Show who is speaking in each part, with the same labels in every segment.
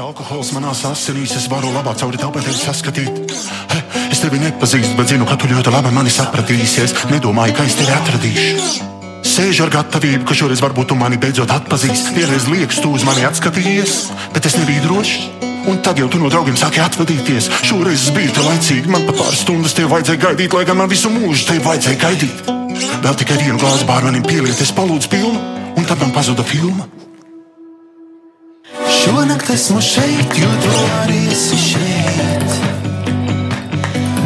Speaker 1: Līst alkohols manās asinīs, es varu labāk cauri taupēm saskatīt. He, es tevi nepazīstu, bet zinu, ka tu ļoti labi mani sapratīsies. Nedomāju, ka es tevi atradīšu. Sēžu ar gatavību, ka šoreiz varbūt tu mani beidzot atpazīsi. Vienreiz liekas, tu uz mani atskatījies, bet es nebiju drošs. Un tad jau tu no draugiem sāki atvadīties. Šoreiz es biju te laicīgi, man pat pāris stundas te vajadzēja gaidīt, lai gan man visu mūžu te vajadzēja gaidīt. Vēl tikai vienu glāzi bārmenim pieliet, es palūdzu pilnu, un tad man pazuda filma.
Speaker 2: Šonakt esmu šeit, jo tu arī esi šeit.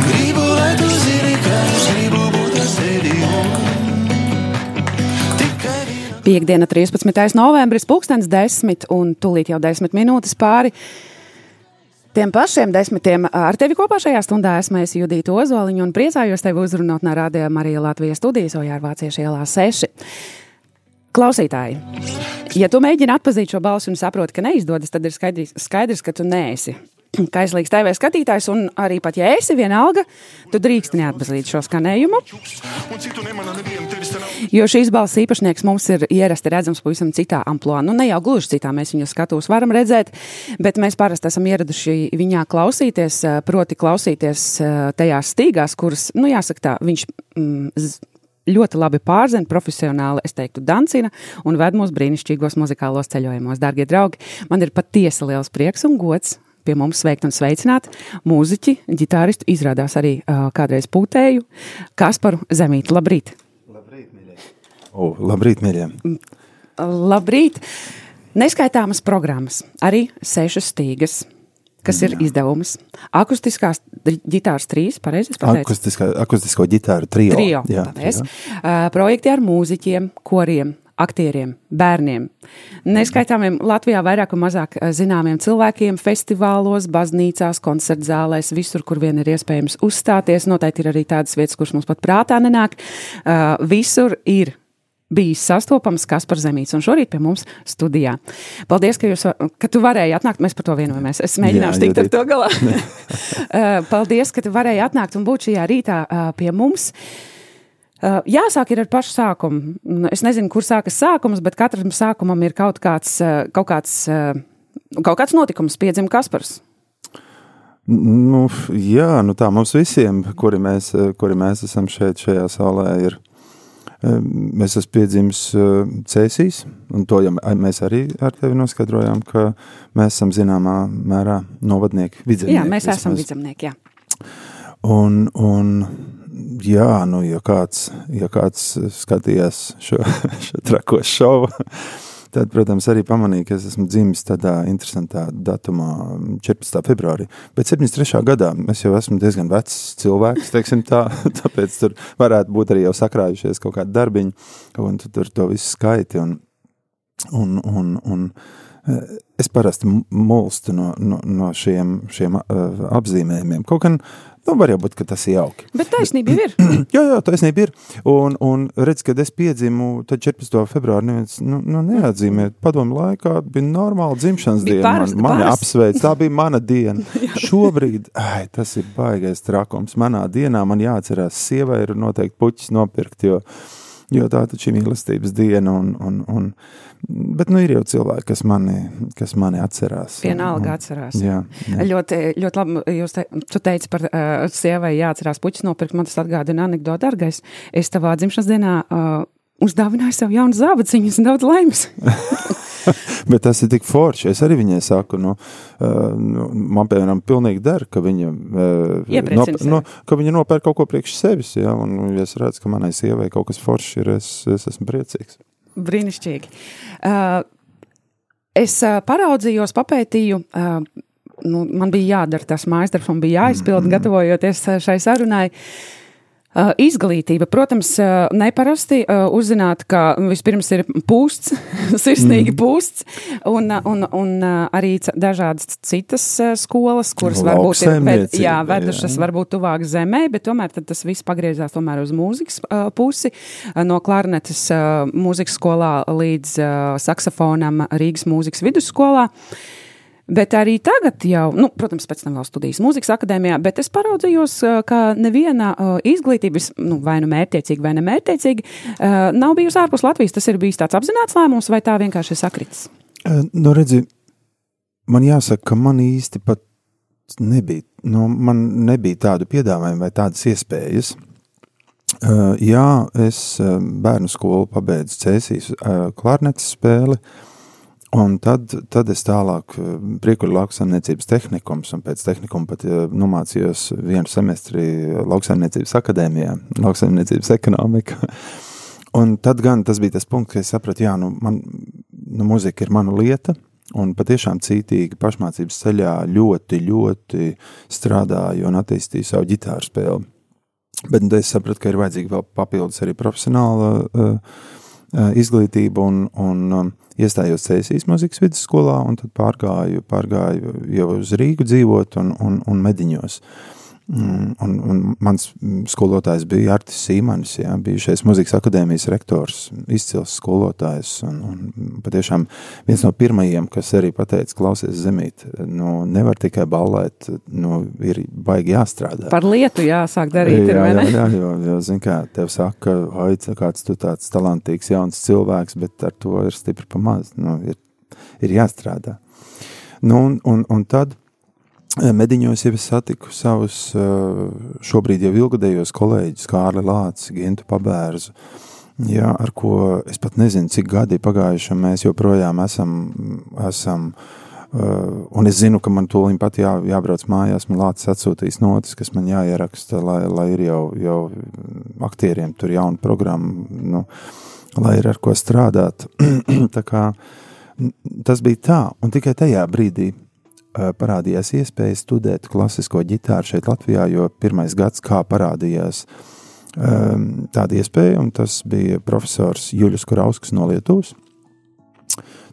Speaker 2: Gribu, lai tu zini, ka es gribu būt ar tevi.
Speaker 3: Piektdiena, 13. novembris, pulkstenis 10 un tūlīt jau 10 minūtes pāri. Tiem pašiem desmitiem ar tevi kopā šajā stundā esmu es Judita Ozoliņa un priecājos tevi uzrunāt no Rādījuma Marija Latvijas studijas Ojāra Vāciešu ielā 6. Klausītāji, ja tu mēģini atpazīt šo balsi un saproti, ka neizdodas, tad ir skaidrs, skaidrs ka tu neesi kaislīgs TV skatītājs, un arī pat ja esi vienalga, tu drīkst neatpazīt šo skanējumu. Jo šīs balss īpašnieks mums ir ierasti redzams pavisam citā amplitūnā. Nu, ne jau gluži citā mēs viņu skatos varam redzēt, bet mēs parasti esam ieraduši viņā klausīties, eh, proti, klausīties eh, tajās stīgās, kuras, nu, jāsaka tā, viņš. Mm, Ļoti labi pārzina, profesionāli, es teiktu, dancina un ved mūsu brīnišķīgos muzikālos ceļojumos. Darbie draugi, man ir patiesi liels prieks un gods pie mums sveikt un sveicināt mūziķi, ģitāristu, izrādās arī uh, kādreiz pūtēju, Kasparu Zemīti. Labrīt!
Speaker 4: O, labrīt, mīļie!
Speaker 3: Labrīt! Neskaitāmas programmas, arī sešas stīgas, kas ir izdevums. Akustiskās ģi- ģitāras trīs, pareizi es pateicu?
Speaker 4: Akustiskā, akustisko ģitāru trio.
Speaker 3: Trio,
Speaker 4: Jā,
Speaker 3: paldies.
Speaker 4: jā.
Speaker 3: Uh, projekti ar mūziķiem, koriem, aktieriem, bērniem. Neskaitāmiem Latvijā vairāk un mazāk zināmiem cilvēkiem, festivālos, baznīcās, koncertzālēs, visur, kur vien ir iespējams uzstāties. Noteikti ir arī tādas vietas, kuras mums pat prātā nenāk. Uh, visur ir bijis sastopams Kaspars Zemīts, un šorīt pie mums studijā. Paldies, ka, jūs, ka tu varēji atnākt, mēs par to vienojamies. Es mēģināšu
Speaker 4: Jā,
Speaker 3: tikt ar to galā. Uh, Paldies, ka tu varēji atnākt un būt šajā rītā uh, pie mums. Uh, jāsāk ar pašu sākumu. Mm, Es nezinu, kur sākas sākums, bet katram sākumam ir kaut kāds, kaut kāds, kaut kāds notikums, piedzima Kaspars.
Speaker 4: Nu, jā, nu tā mums visiem, kuri mēs, eh, kuri mēs esam šeit, šajā saulē, ir. Mēs esam piedzimis Cēsīs, un to jau mēs arī ar tevi noskaidrojām, ka mēs esam zināmā mērā novadnieki, vidzemnieki.
Speaker 3: Jā, mēs esam
Speaker 4: vismaz.
Speaker 3: vidzemnieki. Jā.
Speaker 4: Un, un jā, nu, ja kāds, ja kāds skatījās šo, šo trako šovu, tad, protams, arī pamanīja, ka es esmu dzimis tādā interesantā datumā, 14. februārī. Bet 73. gadā es jau esmu diezgan vecs cilvēks, tā, tāpēc tur varētu būt arī jau sakrājušies kaut kādi darbiņi, un tu tur to visu skaiti. Un, un, un, un eh, es parasti m- mulstu no, no, no šiem, šiem uh, apzīmējumiem. Kaut gan, nu, var jau būt, ka tas ir jauki.
Speaker 3: Bet taisnība ir.
Speaker 4: Jā, jā, taisnība ir. Un, un redz, kad es piedzimu, tad 14. februārī neviens nu, nu, neatzīmē. Padomu laikā bija normāla dzimšanas
Speaker 3: Bija
Speaker 4: diena.
Speaker 3: parasti,
Speaker 4: Man, mani apsveic, tā bija mana diena. Šobrīd, ai, tas ir baigais trakums. Manā dienā man jāatcerās, sievai ir noteikti puķis nopirkt, jo, jo tā taču ir mīlestības diena. Un, un, un, bet nu ir jau cilvēki, kas mani, kas mani atcerās.
Speaker 3: Vienalga
Speaker 4: Un-
Speaker 3: atcerās.
Speaker 4: Jā, jā.
Speaker 3: Ļoti, ļoti labi. Jūs te, teici par uh, sievai jāatcerās puķis nopirkt. Man tas atgādina anekdotu, dargais. Es tavā dzimšanas dienā uh, uzdāvināju sev jaunu zābaciņu un daudz laimes.
Speaker 4: Bet tas ir tik forši. Es arī viņai saku, nu, nu, man piemēram, pilnīgi der, ka viņa,
Speaker 3: sevi.
Speaker 4: no, ka viņa nopērk kaut ko priekš sevis. Ja, un, nu, ja es redzu, ka manai sievai kaut kas foršs ir, es, es esmu priecīgs.
Speaker 3: Brīnišķīgi. Uh, es uh, paraudzījos, papētīju. Uh, nu, man bija jādara tas mājas darbs, man bija jāizpild, gatavojoties šai sarunai. Uh, izglītība, protams, uh, neparasti uh, uzzināt, ka vispirms ir pūsts, sirsnīgi mm. pūsts, un, un, un arī dažādas citas skolas, kuras varbūt ir ved, jā, vedušas jā. varbūt tuvāk zemē, bet tomēr tas viss pagriezās tomēr uz mūzikas pusi, no klarnetes mūzikas skolā līdz saksofonam Rīgas mūzikas vidusskolā. Bet arī tagad, jau, nu, protams, pēc tam vēl studijas mūzikas akadēmijā, bet es paraudzījos, ka neviena izglītības, nu, vai nu mērķiecīga, vai nemērķiecīga, nav bijusi ārpus Latvijas. Tas ir bijis tāds apzināts lēmums, vai tā vienkārši ir sakritis?
Speaker 4: Nu, redzi, man jāsaka, ka man īsti pat nebija, nu, man nebija tādu piedāvājumu vai tādas iespējas. Jā, es bērnu skolu pabeidzu Cēsīs klarnetes spēli, Un tad, tad es tālāk eh, priekuļu lauksaimniecības tehnikums, un pēc tehnikuma pat eh, nomācījos vienu semestri lauksaimniecības akadēmijā, lauksaimniecības ekonomika. Un tad gan tas bija tas punkts, ka es sapratu, jā, nu, man, nu, muzika ir mana lieta, un patiešām cītīgi pašmācības ceļā ļoti, ļoti strādāju un attīstīju savu ģitāru spēli. Bet nu, es sapratu, ka ir vajadzīga vēl papildus arī profesionāla uh, izglītība un, un iestājos Cēsīs muzikas vidusskolā un tad pārgāju, pārgāju jau uz Rīgu dzīvot un, un, un mediņos. Mm, un, un mans skolotājs bija Artis Sīmanis, jā, bijušais muzikas akadēmijas rektors, izcils skolotājs un, un patiešām viens no pirmajiem, kas arī pateica, klausies zemīt, nu, nevar tikai ballēt, nu, ir baigi jāstrādā.
Speaker 3: Par lietu jāsāk darīt,
Speaker 4: jā,
Speaker 3: ir,
Speaker 4: jā, jā, jo, jo, zin kā, tev saka, oi, kāds tu tāds talantīgs jauns cilvēks, bet ar to ir stipri pamaz, nu, ir, ir jāstrādā. Nu, un, un, un tad Mediņos jau es satiku savus šobrīd jau ilgadējos kolēģus, Kārli Lācis, Gintu Pabērzu, jā, ar ko es pat nezinu, cik gadi pagājuši, un mēs joprojām esam, esam un es zinu, ka man tūlīt pat jā, jābrauc mājās, man Lācis atsūtīs notis, kas man jāieraksta, lai, lai ir jau, jau aktieriem tur jauna programma, nu, lai ir ar ko strādāt. kā tas bija tā, un tikai tajā brīdī Eh, parādījās iespēja studēt klasisko ģitāru šeit Latvijā, jo pirmais gads kā parādījās um, tāda iespēja, un tas bija profesors Juļus Kurauskas no Lietuvas.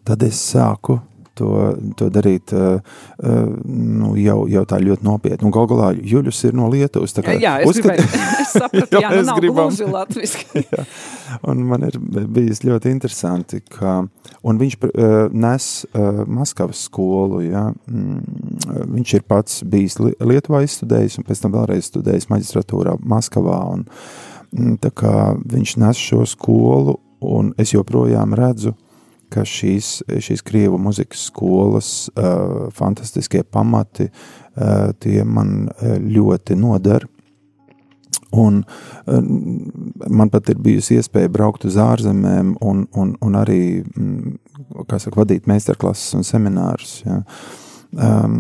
Speaker 4: Tad es sāku to, to darīt uh, uh, nu, jau, jau tā ļoti nopietni. Un gal galā Juļus ir no Lietuvas.
Speaker 3: Kā, jā, es, uzskat... gribēju, es sapratu, jā, nu nav gribam. gluži latviski.
Speaker 4: Un man ir bijis ļoti interesanti, ka un viņš uh, nes uh, Maskavas skolu, jā, mm, viņš ir pats bijis Lietuvā izstudējis un pēc tam vēlreiz studējis maģistratūrā Maskavā un mm, tā kā viņš nes šo skolu un es joprojām redzu, uh, ka šīs, šīs krievu muzikas skolas uh, fantastiskie pamati, uh, tie man ļoti noder. Un man pat ir bijusi iespēja braukt uz ārzemēm un, un, un arī, mm, kā saka, vadīt meistarklases un seminārus. Ja. Uh, Um,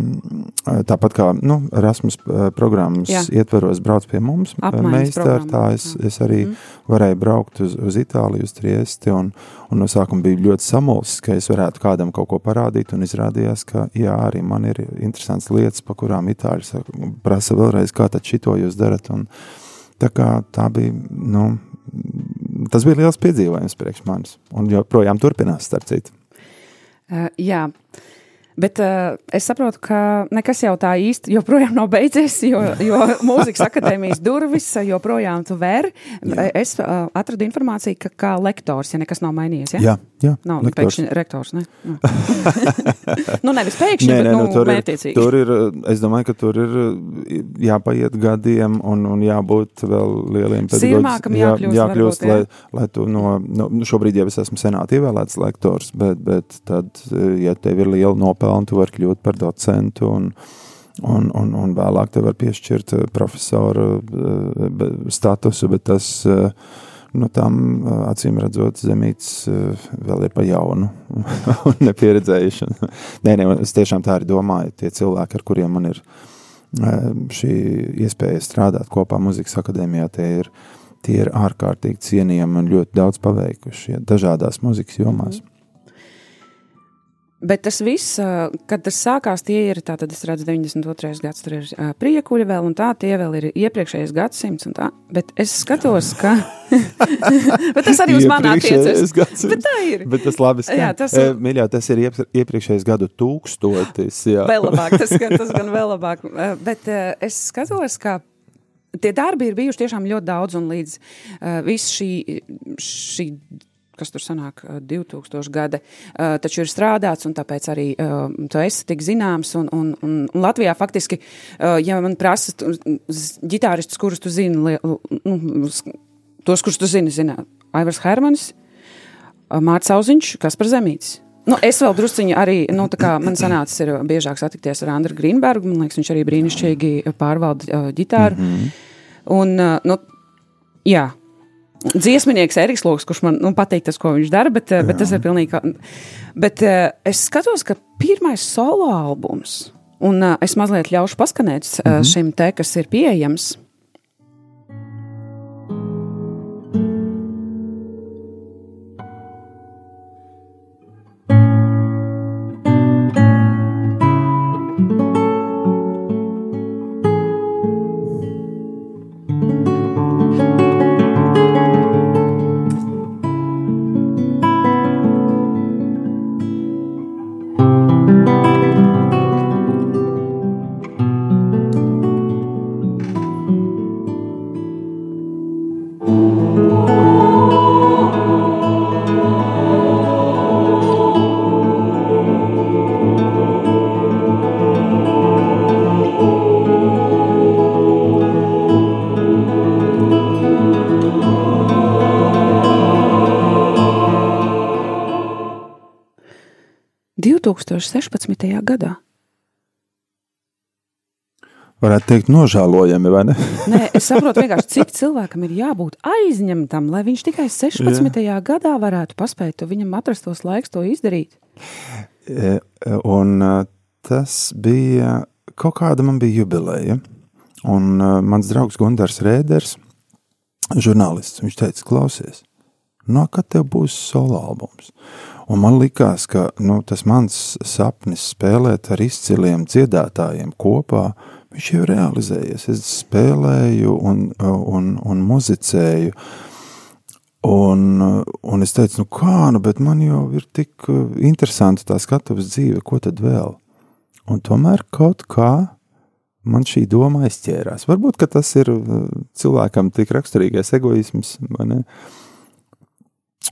Speaker 4: tāpat kā nu, Erasmus programmas Jā. ietvaros brauc pie mums, meistars, tā es, es arī mm. varēju braukt uz, uz Itāliju, uz Triesti, un, un no sākuma bija ļoti samulsis, ka es varētu kādam kaut ko parādīt, un izrādījās, ka jā, arī man ir interesants lietas, pa kurām Itāļi saka, prasa vēlreiz, kā tad šito jūs darat, un tā kā tā bija, nu, tas bija liels piedzīvojums priekš manis, un joprojām turpinās, starp citu.
Speaker 3: Uh, jā. Bet uh, es saprotu, ka nekas jau tā īsti joprojām nav beidzies, jo, jo mūzikas akadēmijas durvis joprojām tu vēri. Es uh, atradu informāciju, ka kā lektors, ja nekas nav mainījies. Ja?
Speaker 4: Jā, jā.
Speaker 3: Nav lektors. pēkšņi rektors, ne? Nu, nu nevis pēkšņi, nē, bet nē, nu, nu, tur mērķiecīgi.
Speaker 4: Ir, tur ir, es domāju, ka tur ir jāpaiet gadiem un, un jābūt vēl lieliem
Speaker 3: pedagogiem. Jākļūst, jākļūst
Speaker 4: varbūt, jā. lai, lai tu no, no, šobrīd jau es esmu senāti ievēlēts lektors, bet, bet tad, ja tev ir liela nopelna, tu vari kļūt par docentu. Un, un, un, un vēlāk tev var piešķirt eh, profesoru eh, statusu, bet tas eh, nu, tam acīm redzot, zemīts vēl ir pa jaunu un nepieredzējuši. nē, nē, es tiešām tā arī domāju, tie cilvēki, ar kuriem man ir šī iespēja strādāt kopā muzikas akadēmijā, tie ir, tie ir ārkārtīgi cienījami un ļoti daudz paveikuši ja, dažādās muzikas jomās. Mm.
Speaker 3: Bet tas viss, kad tas sākās, tie ir tātad, es redzu, 92. gads, tur ir priekuļi vēl, un tā, tie vēl ir iepriekšējais gadsimts, un tā. Bet es skatos, ka. bet tas arī uz attiecas.
Speaker 4: gadsimts.
Speaker 3: Bet tā ir.
Speaker 4: Bet tas labi skan.
Speaker 3: Jā, tas-
Speaker 4: Eh, Mīļā, tas ir iep- iepriekšējais gadu tūkstotis. Jā.
Speaker 3: Vēl labāk, tas, gan- tas gan vēl labāk. Bet es skatos, ka tie darbi ir bijuši tiešām ļoti daudz, un līdz uh, viss šī, šī, kas tur sanāk, eh, 2000 gada, taču ir strādāts, un tāpēc arī tu esi tik zināms, un, un, un, un Latvijā faktiski, ja man prasa ģitāristus, kurus tu zini, nu, tos, kurus tu zini, zina Aivars Hermanis, Mārcis Auziņš, kas par zemītis. Nu, es vēl drusciņi arī, nu, tā kā man sanācis ir biežāk satikties ar Andru Grīnbergu, man liekas, viņš arī brīnišķīgi pārvalda uh, ģitāru. Mm -hmm. Un, uh, nu, jā, dziesminieks Eriks Loks, kurš man nu, patīk tas, ko viņš dara, bet, uh, bet tas ir pilnīgi, bet uh, es skatos, ka pirmais solo albums, un uh, es mazliet ļaušu paskanēt mm -hmm. šim te, kas ir pieejams. - 2016. gadā.
Speaker 4: Varētu teikt, nožēlojami, vai ne?
Speaker 3: Nē, es saprotu, vienkārši, cik cilvēkam ir jābūt aizņemtam, lai viņš tikai 16. Jā. gadā varētu paspēt to viņam atrastos laiks to izdarīt.
Speaker 4: E, Un uh, tas bija kaut kāda man bija jubileja. Un mans draugs Gunārs Rēders, žurnālists, viņš teica, klausies, no kad tev būs solo albums? Un man likās, ka nu, tas mans sapnis spēlēt ar izciliem dziedātājiem kopā, viņš jau ir realizējies. Es spēlēju un, un, un muzicēju. Un, un es teicu, nu kā, nu, bet man jau ir tik interesanti tā skatuves dzīve, ko tad vēl? Un tomēr kaut kā man šī doma aizķērās. Varbūt tas ir uh, cilvēkam tik raksturīgais egoisms, vai ne?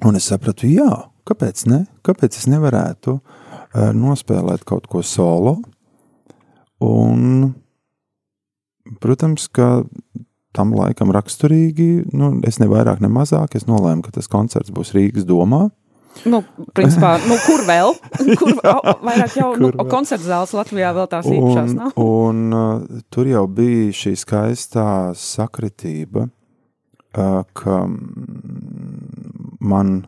Speaker 4: Un es sapratu, jā, kāpēc ne? Kāpēc es nevarētu uh, nospēlēt kaut ko solo? Un, protams, ka tam laikam raksturīgi, nu, es ne vairāk, ne mazāk, es nolēmu, ka tas koncerts būs Rīgas domā.
Speaker 3: Nu, principā, nu, kur vēl? Kur, o, vairāk jau nu, koncerta zāles Latvijā vēl tās īpašās
Speaker 4: Un,
Speaker 3: nav.
Speaker 4: un uh, tur jau bija šī skaistā sakritība, uh, ka mm, man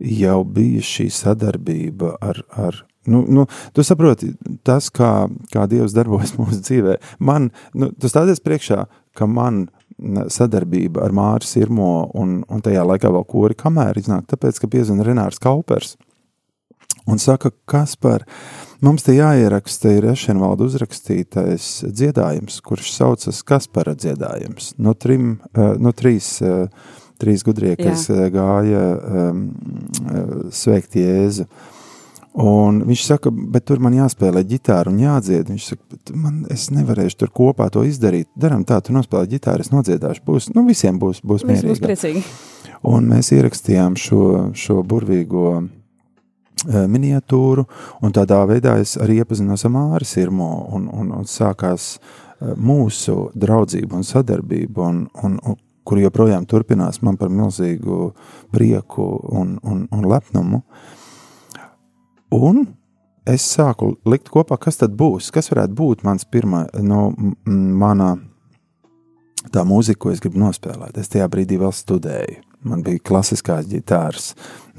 Speaker 4: jau bija šī sadarbība ar. ar Nu, nu, tu saproti, tas, kā, kā Dievs darbojas mūsu dzīvē. Man, nu, tu stāties priekšā, ka man n- sadarbība ar Māru Sirmo un, un tajā laikā vēl kori kamēr iznāk, tāpēc, ka piezina Renārs Kaupers un saka, kas par mums te jāieraksta ir Ešenvalda uzrakstītais dziedājums, kurš saucas Kaspara dziedājums. No trim, eh, no trīs, eh, trīs gudrie, kas eh, gāja um, sveikt Jēzu. Un viņš saka, bet tur man jāspēlē ģitāra un jādzied. Viņš saka, man, es nevarēšu tur kopā to izdarīt. Darām tā, tu nospēlē ģitāru, es nodziedāšu. Būs, nu, visiem būs, būs
Speaker 3: Viss būs
Speaker 4: mierīgi.
Speaker 3: priecīgi.
Speaker 4: Un mēs ierakstījām šo, šo burvīgo eh, miniatūru, un tādā veidā es arī iepazinos ar Māri Sirmo, un, un, un sākās eh, mūsu draudzība un sadarbība, un, un, un, kur joprojām turpinās man par milzīgu prieku un, un, un lepnumu. Un es sāku likt kopā, kas tad būs, kas varētu būt mans pirmā, no m- manā tā mūzika, ko es gribu nospēlēt. Es tajā brīdī vēl studēju. Man bija klasiskās ģitāras,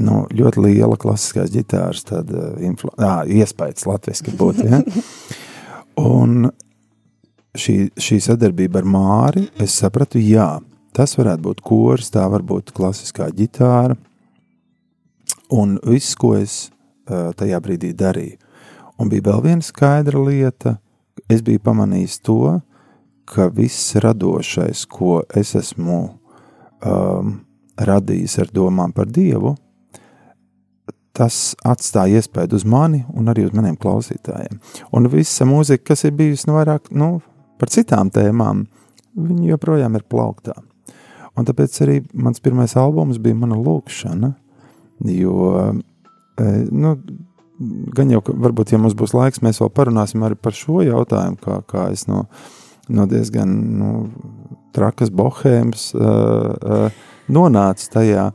Speaker 4: nu, ļoti liela klasiskās ģitāras, tāda infla... ah, iespējas latviešu būtu. Ja? Un šī, šī sadarbība ar Māri, es sapratu, jā, tas varētu būt kurs, tā var būt klasiskā ģitāra. Un viss, ko es uh, tajā brīdī darīju, Un bija vēl viena skaidra lieta, es biju pamanījis to, ka viss radošais, ko es esmu um, radījis ar domām par Dievu, tas atstāja iespēju uz mani un arī uz maniem klausītājiem. Un visa mūzika, kas ir bijusi nu, vairāk nu, par citām tēmām, joprojām ir plauktā. Un tāpēc arī mans pirmais albums bija mana lūkšana, jo, e, nu, gan jau, varbūt, ja mums būs laiks, mēs vēl parunāsim arī par šo jautājumu, kā, kā es no, no diezgan nu, trakas bohēmas uh, uh, nonācu tajā,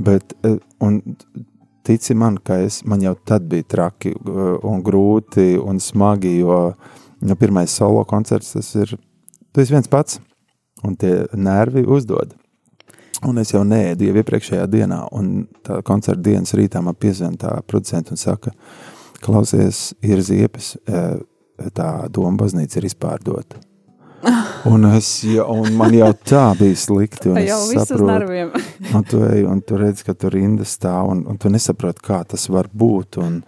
Speaker 4: bet, uh, un tici man, ka es, man jau tad bija traki un grūti un smagi, jo nu, pirmais solo koncerts tas ir, tu esi viens pats, un tie nervi uzdod. Un es jau nēdu jau iepriekšējā dienā, un tā koncerta dienas rītā man piezvan tā producenta un saka, klausies, ir ziepes, tā doma baznīca ir izpārdota. Un, es, ja, un man jau tā bija slikti.
Speaker 3: jau viss uz nerviem.
Speaker 4: un tu ej, un tu redz, ka tur rinda stāv, un, un tu nesaproti, kā tas var būt. Un,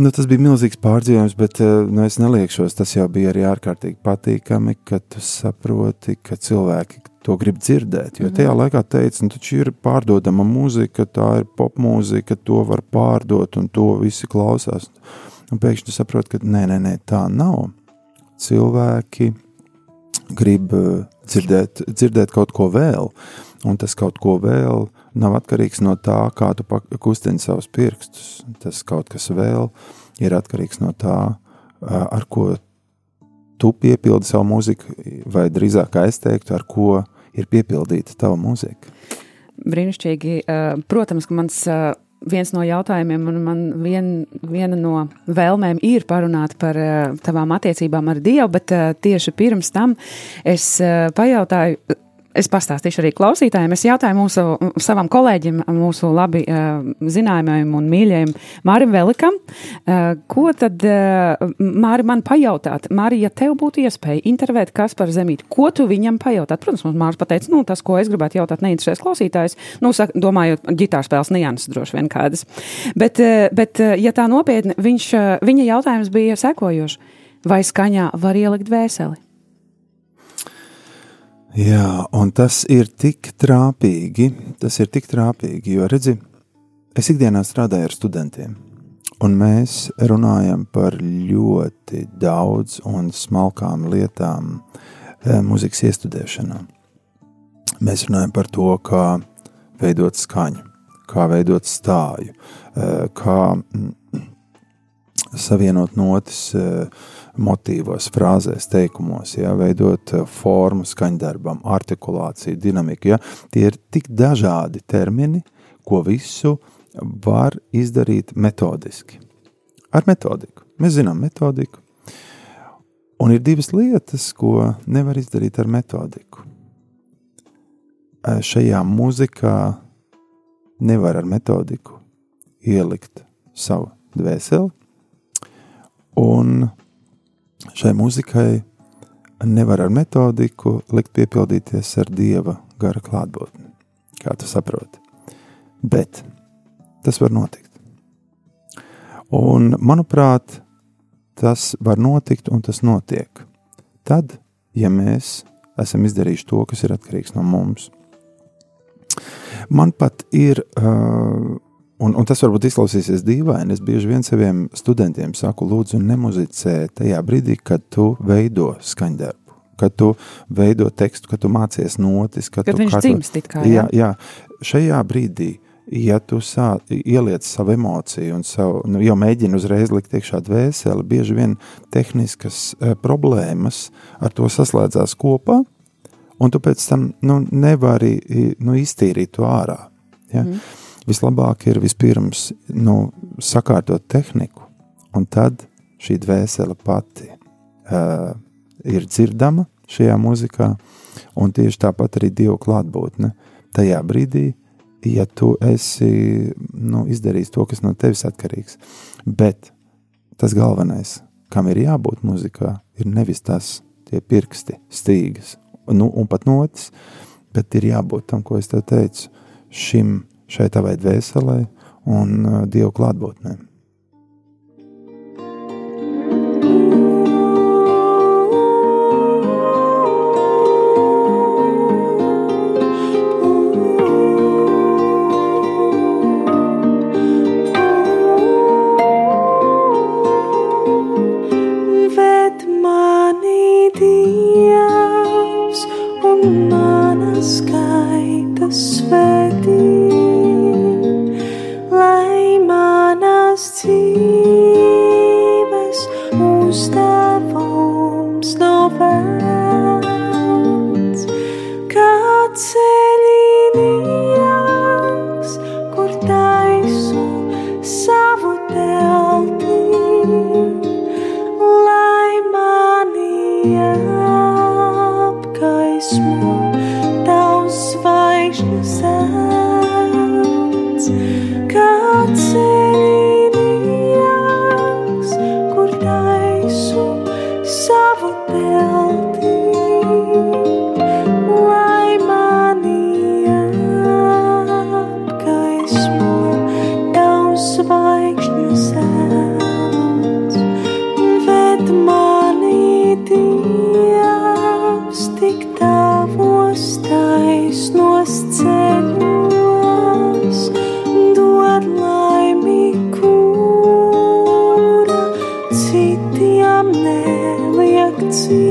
Speaker 4: nu, tas bija milzīgs pārdzīvojums, bet eh, nu, es neliekšos. Tas jau bija arī ārkārtīgi patīkami, ka tu saproti, ka cilvēki to grib dzirdēt. Jo tajā mhm. laikā teica, nu, taču ir pārdodama mūzika, tā ir popmūzika, to var pārdot, un to visi klausās. Un pēkšņi tu saproti, ka nē, nē, nē, tā nav cilvēki grib eh, dzirdēt, dzirdēt kaut ko vēl, un tas kaut ko vēl nav atkarīgs no tā, kā tu kustini savus pirkstus. Tas kaut kas vēl ir atkarīgs no tā, eh, ar ko tu piepildi savu mūziku, vai drīzāk es teiktu, ar ko ir piepildīta tava mūzika.
Speaker 3: Brīnišķīgi. Eh, protams, ka mans viens no jautājumiem, un man vien, viena no vēlmēm ir parunāt par uh, tavām attiecībām ar Dievu, bet tieši pirms tam es pajautāju Es pastāstīšu arī klausītājiem. Es jautāju mūsu savam kolēģim, mūsu labi uh, zināmajam un mīļajam Mārim Velikam, uh, ko tad uh, Māri man pajautāt? Māri, ja tev būtu iespēja intervēt Kasparu Zemīti, ko tu viņam pajautāt? Protams, mums Māris pateica, nu, tas, ko es gribētu jautāt, neinteresēs klausītājs, nu, saka, domājot, ģitārspēles nianses droši vien kādas. Bet, bet ja tā nopietni, viņš, viņa jautājums bija sekojošs. Vai skaņā var ielikt vēseli?
Speaker 4: Jā, un tas ir tik trāpīgi, tas ir tik trāpīgi, jo redzi, es ikdienā strādāju ar studentiem, un mēs runājam par ļoti daudz un smalkām lietām e, mūzikas iestudēšanā. Mēs runājam par to, kā veidot skaņu, kā veidot stāju, e, kā mm, savienot notis, e, motīvos, frāzēs, teikumos, ja, veidot eh, formu skaņdarbam, artikulāciju, dinamiku. Ja. Tie ir tik dažādi termini, ko visu var izdarīt metodiski. Ar metodiku. Mēs zinām metodiku. Un ir divas lietas, ko nevar izdarīt ar metodiku. Eh, šajā mūzikā nevar ar metodiku ielikt savu dvēseli, un šai muzikai nevar ar metodiku likt piepildīties ar dieva gara klātbūtni, kā tu saproti. Bet tas var notikt. Un, manuprāt, tas var notikt un tas notiek. Tad, ja mēs esam izdarījuši to, kas ir atkarīgs no mums. Man pat ir uh, Un, un tas varbūt izklausīsies dīvaini. Es bieži vien saviem studentiem saku, lūdzu, nemuzicē tajā brīdī, kad tu veido skaņdarbu. Kad tu veido tekstu, kad tu mācies notis, kad,
Speaker 3: kad
Speaker 4: tu
Speaker 3: viņš dzimst it kā. Jā,
Speaker 4: jā, šajā brīdī, ja tu sā, ieliec savu emociju un savu, nu, jau mēģini uzreiz likt iekšā dvēseli, bieži vien tehniskas uh, problēmas ar to saslēdzās kopā, un tu pēc tam nu, nevari nu, iztīrīt to ārā. Ja? Mm vislabāk ir vispirms nu, sakārtot tehniku, un tad šī dvēsele pati uh, ir dzirdama šajā mūzikā, un tieši tāpat arī Dieva klātbūtne. Tajā brīdī, ja tu esi nu, izdarījis to, kas no tevis atkarīgs, bet tas galvenais, kam ir jābūt mūzikā, ir nevis tas tie pirksti, stīgas nu, un pat notis, bet ir jābūt tam, ko es tev teicu, šim šai tavai dvēselē un uh, Dievu klātbūtnē.
Speaker 5: Ciest,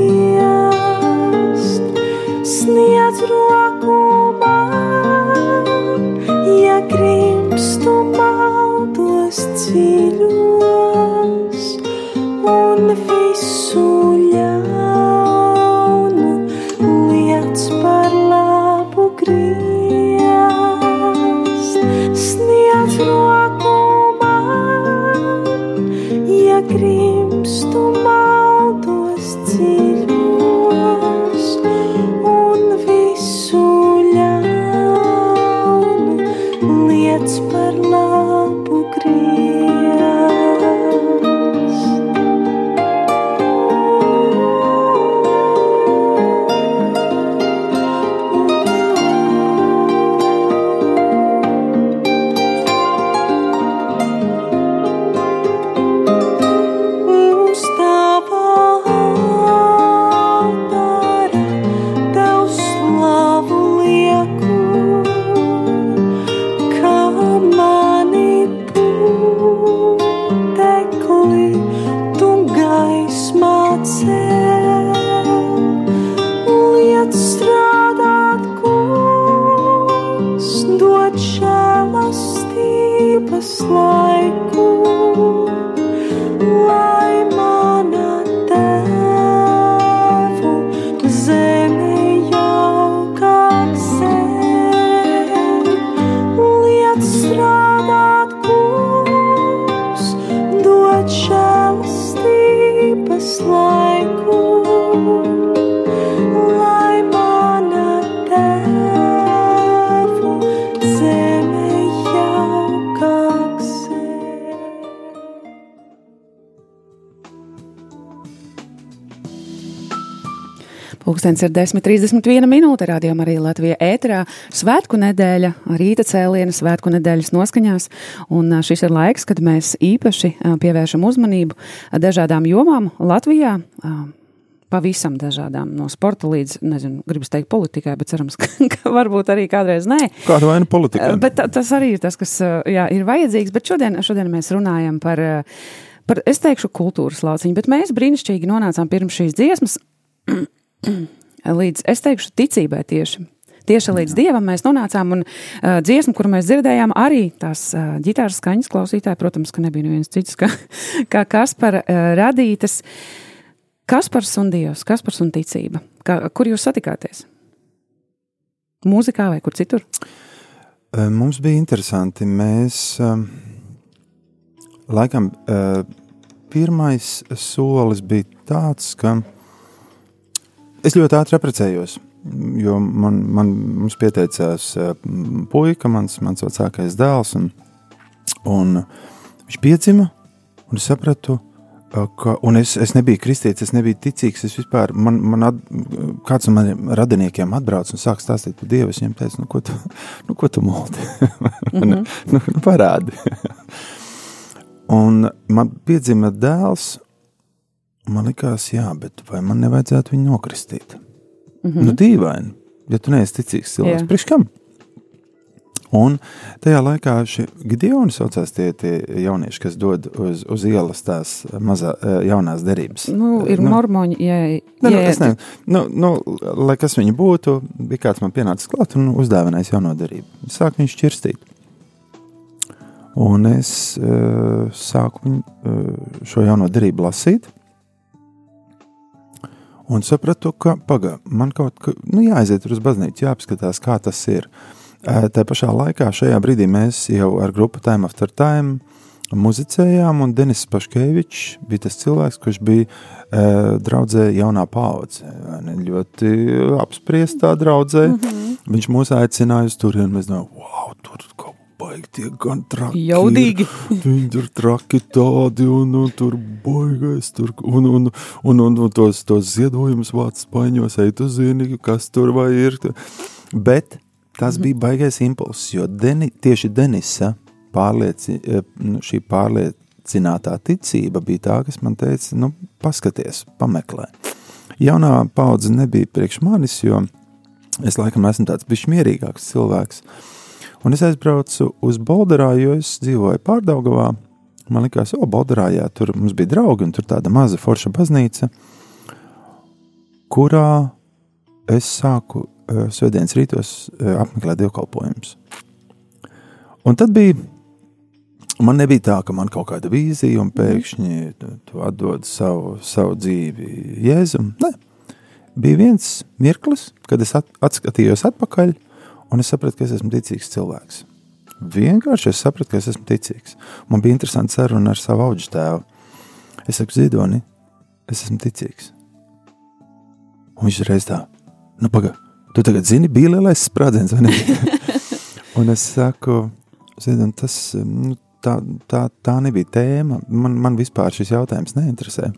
Speaker 3: Pūkstens ir 10,31 minūte. Radījumā arī Latvija ēterā. Svētku nedēļa, rīta cēliena, svētku nedēļas noskaņās. Un šis ir laiks, kad mēs īpaši pievēršam uzmanību dažādām jomām Latvijā. Pavisam dažādām, no sporta līdz, nezinu, gribas teikt, politikai, bet cerams, ka, ka varbūt arī kādreiz nē.
Speaker 4: Kāda vaina politika?
Speaker 3: Bet ta- tas arī ir tas, kas jā, ir vajadzīgs. Bet šodien, šodien mēs runājam par, par, es teikšu, kultūras lauciņu. Bet mēs brīnišķīgi nonācām pirms šīs dziesmas līdz, es teikšu, ticībai tieši. Tieši līdz dievam mēs nonācām, un uh, dziesma, kuru mēs dzirdējām, arī tās uh, ģitāras skaņas klausītāji, protams, ka nebija neviens cits kā, kā Kaspara uh, radītas. Kaspars un Dievs, Kaspars un ticība. Kā, kur jūs satikāties? Mūzikā vai kur citur?
Speaker 4: Mums bija interesanti. Mēs um, laikam pirmais solis bija tāds, ka es ļoti ātri apprecējos. Jo man, man pieteicās uh, puika, mans, mans vecākais dēls, un, un viņš piedzima, un es sapratu, uh, ka, es, es nebiju kristīts, es nebiju ticīgs, es vispār, man, man at, kāds no maniem radiniekiem atbrauc un sāk stāstīt par Dievu, es viņam teicu, nu, ko tu, nu, ko tu multi? mm -hmm. nu, nu, parādi. un man piedzima dēls, man likās, jā, bet vai man nevajadzētu viņu nokristīt? Mm -hmm. Nu, dīvaini, ja tu neesi ticīgs cilvēks,
Speaker 3: Jā.
Speaker 4: priekš kam? Un tajā laikā šie Gideoni saucās tie, tie jaunieši, kas dod uz, uz ielas tās mazā, eh, jaunās derības.
Speaker 3: Nu, ir nu, mormoņi, ja,
Speaker 4: Ne, nu, es nezinu, nu, nu, lai kas viņi būtu, bija kāds man pienācis klāt un uzdāvinājis jauno derību. Sāk viņš šķirstīt. Un es uh, sāku viņu, uh, šo jauno derību lasīt. Un sapratu, ka paga, man kaut kā nu, jāaiziet uz baznīcu, jāapskatās, kā tas ir. Tā pašā laikā, šajā brīdī mēs jau ar grupu Time After Time muzicējām, un Denis Paškevičs bija tas cilvēks, kurš bija uh, draudzē jaunā paudze. Ļoti apspriestā draudzē. Mm -hmm. Viņš mūs aicināja uz turieni, mēs domājam, wow, tur kaut baigi tie gan traki. ir.
Speaker 3: Jaudīgi.
Speaker 4: Viņi tur traki tādi, un, un tur baigais, tur, un, un, un, un, un tos, tos ziedojumus vāc spaiņos, ej tu zini, kas tur vai ir. Bet tas bija baigais impulss, jo Deni, tieši Denisa pārlieci, eh, nu, šī pārliecinātā ticība bija tā, kas man teica, nu, paskaties, pameklē. Jaunā paudze nebija priekš manis, jo es laikam esmu tāds bišķi mierīgāks cilvēks. Un es aizbraucu uz Bolderā, jo es dzīvoju Pārdaugavā. Man liekas, o, Bolderā, jā, tur mums bija draugi, un tur tāda maza forša baznīca. kurā es sāku uh, svētdienas rītos uh, apmeklēt dievkalpojumus. Un tad bija, man nebija tā, ka man kaut kāda vīzija un pēkšņi tu, tu atdod savu, savu dzīvi Jēzum. Nē, bija viens mirklis, kad es at, atskatījos atpakaļ un es sapratu, ka es esmu ticīgs cilvēks. Vienkārši es sapratu, ka es esmu ticīgs. Man bija interesanti saruna ar savu auģu tēvu. Es saku, Zidoni, es esmu ticīgs. Un viņš reiz tā, nu, pagaidi, tu tagad zini, bija lielais sprādziens, vai ne? un es saku, Zidoni, tas, nu, tā, tā, tā nebija tēma. Man, man vispār šis jautājums neinteresē.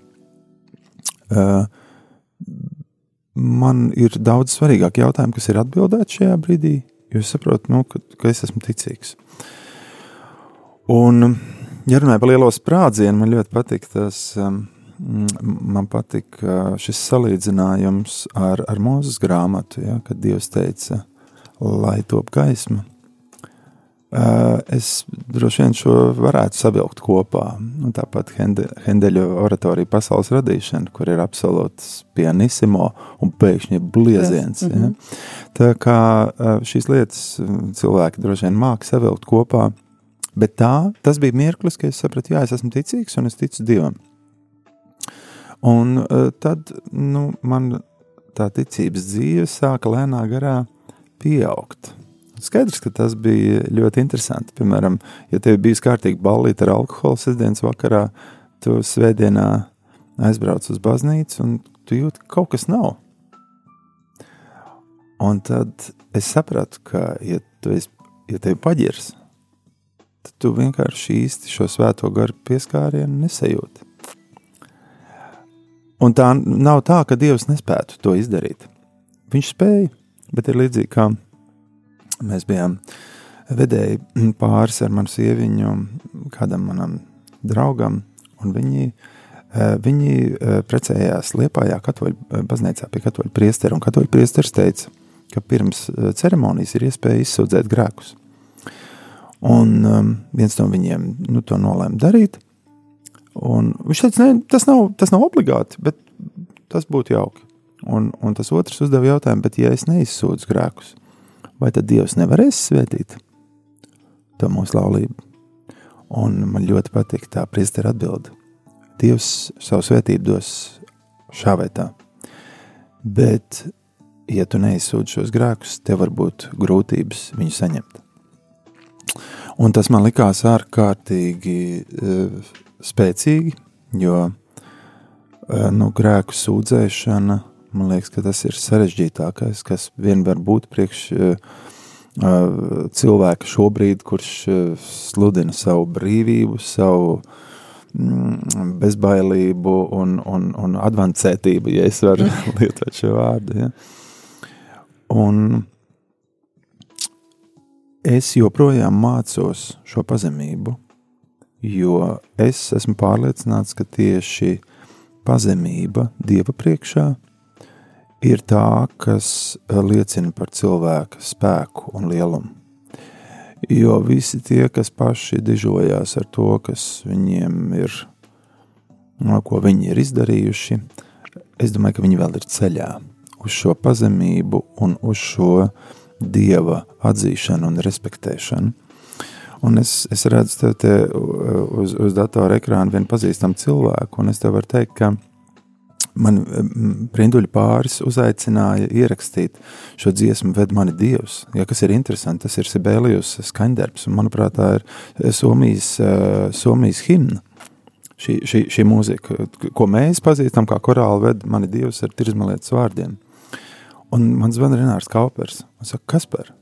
Speaker 4: Uh, man ir daudz svarīgāk jautājumi, kas ir atbildēti šajā brīdī, jo es saprotu, nu, ka, ka es esmu ticīgs. Un, ja runāju par lielo sprādzienu, man ļoti patīk tas. Um, man patika šis salīdzinājums ar, ar mūzes grāmatu, ja, kad Dievs teica, lai top gaisma. Es droši vien šo varētu savilkt kopā. Un tāpat Hendeļa oratorija pasaules radīšana, kur ir absolūts pianissimo un pēkšņi blieziens. Ja. Mhm. Tā kā šīs lietas cilvēki droši vien māk savilkt kopā, bet tā, tas bija mirklis, kad es sapratu, jā, es esmu ticīgs un es ticu Dievam. Un tad nu, man tā ticības dzīve sāka lēnā garā pieaugt. Skaidrs, ka tas bija ļoti interesanti. Piemēram, ja tev bija kārtīgi ballīte ar alkoholu sestdienas vakarā, tu svētdienā aizbrauc uz baznīcu un tu jūti, ka kaut kas nav. Un tad es sapratu, ka, ja tu esi, ja tevi paģirs, tad tu vienkārši īsti šo svēto garu pieskārienu nesajūti. Un tā nav tā, ka Dievs nespētu to izdarīt. Viņš spēja, bet ir līdzīgi kā mēs bijām vedēji pāris ar manu sieviņu, kādam manam draugam, un viņi, eh, viņi eh, precējās Liepājā katoļu eh, baznīcā pie katoļu priestera, un katoļu priesteris teica, ka pirms ceremonijas ir iespēja izsūdzēt grēkus. Un um, viens no viņiem nu, to nolēma darīt, Un viņš teica, ne, tas nav, tas nav obligāti, bet tas būtu jauki. Un, un tas otrs uzdeva jautājumu, bet ja es neizsūdzu grēkus, vai tad Dievs nevarēs svētīt to mūsu laulību? Un man ļoti patīk tā priestera atbilde. Dievs savu svētību dos šā vai tā. Bet, ja tu neizsūdzi šos grēkus, tev var būt grūtības viņu saņemt. Un tas man likās ārkārtīgi uh, spēcīgi, jo eh, nu, grēku sūdzēšana, man liekas, ka tas ir sarežģītākais, kas vien var būt priekš uh, cilvēka šobrīd, kurš sludina savu brīvību, savu mm, bezbailību un, un, un advancētību, ja es varu lietot šo vārdu. Ja. Un es joprojām mācos šo pazemību, jo es esmu pārliecināts, ka tieši pazemība Dieva priekšā ir tā, kas eh, liecina par cilvēka spēku un lielumu. Jo visi tie, kas paši dižojās ar to, kas viņiem ir, no ko viņi ir izdarījuši, es domāju, ka viņi vēl ir ceļā uz šo pazemību un uz šo dieva atzīšanu un respektēšanu. Un es, es redzu tev te uz, uz datora ekrāna vienu pazīstamu cilvēku, un es tev varu teikt, ka man brinduļu pāris uzaicināja ierakstīt šo dziesmu Ved mani Dievs. Ja, kas ir interesanti, tas ir Sibēlijus skaņdarbs, un manuprāt, tā ir Somijas, Somijas himna. Šī, šī, šī mūzika, ko mēs pazīstam kā korāli Ved mani Dievs ar tirzmalietas vārdiem. Un man zvana Renārs Kaupers, un saka, kas par?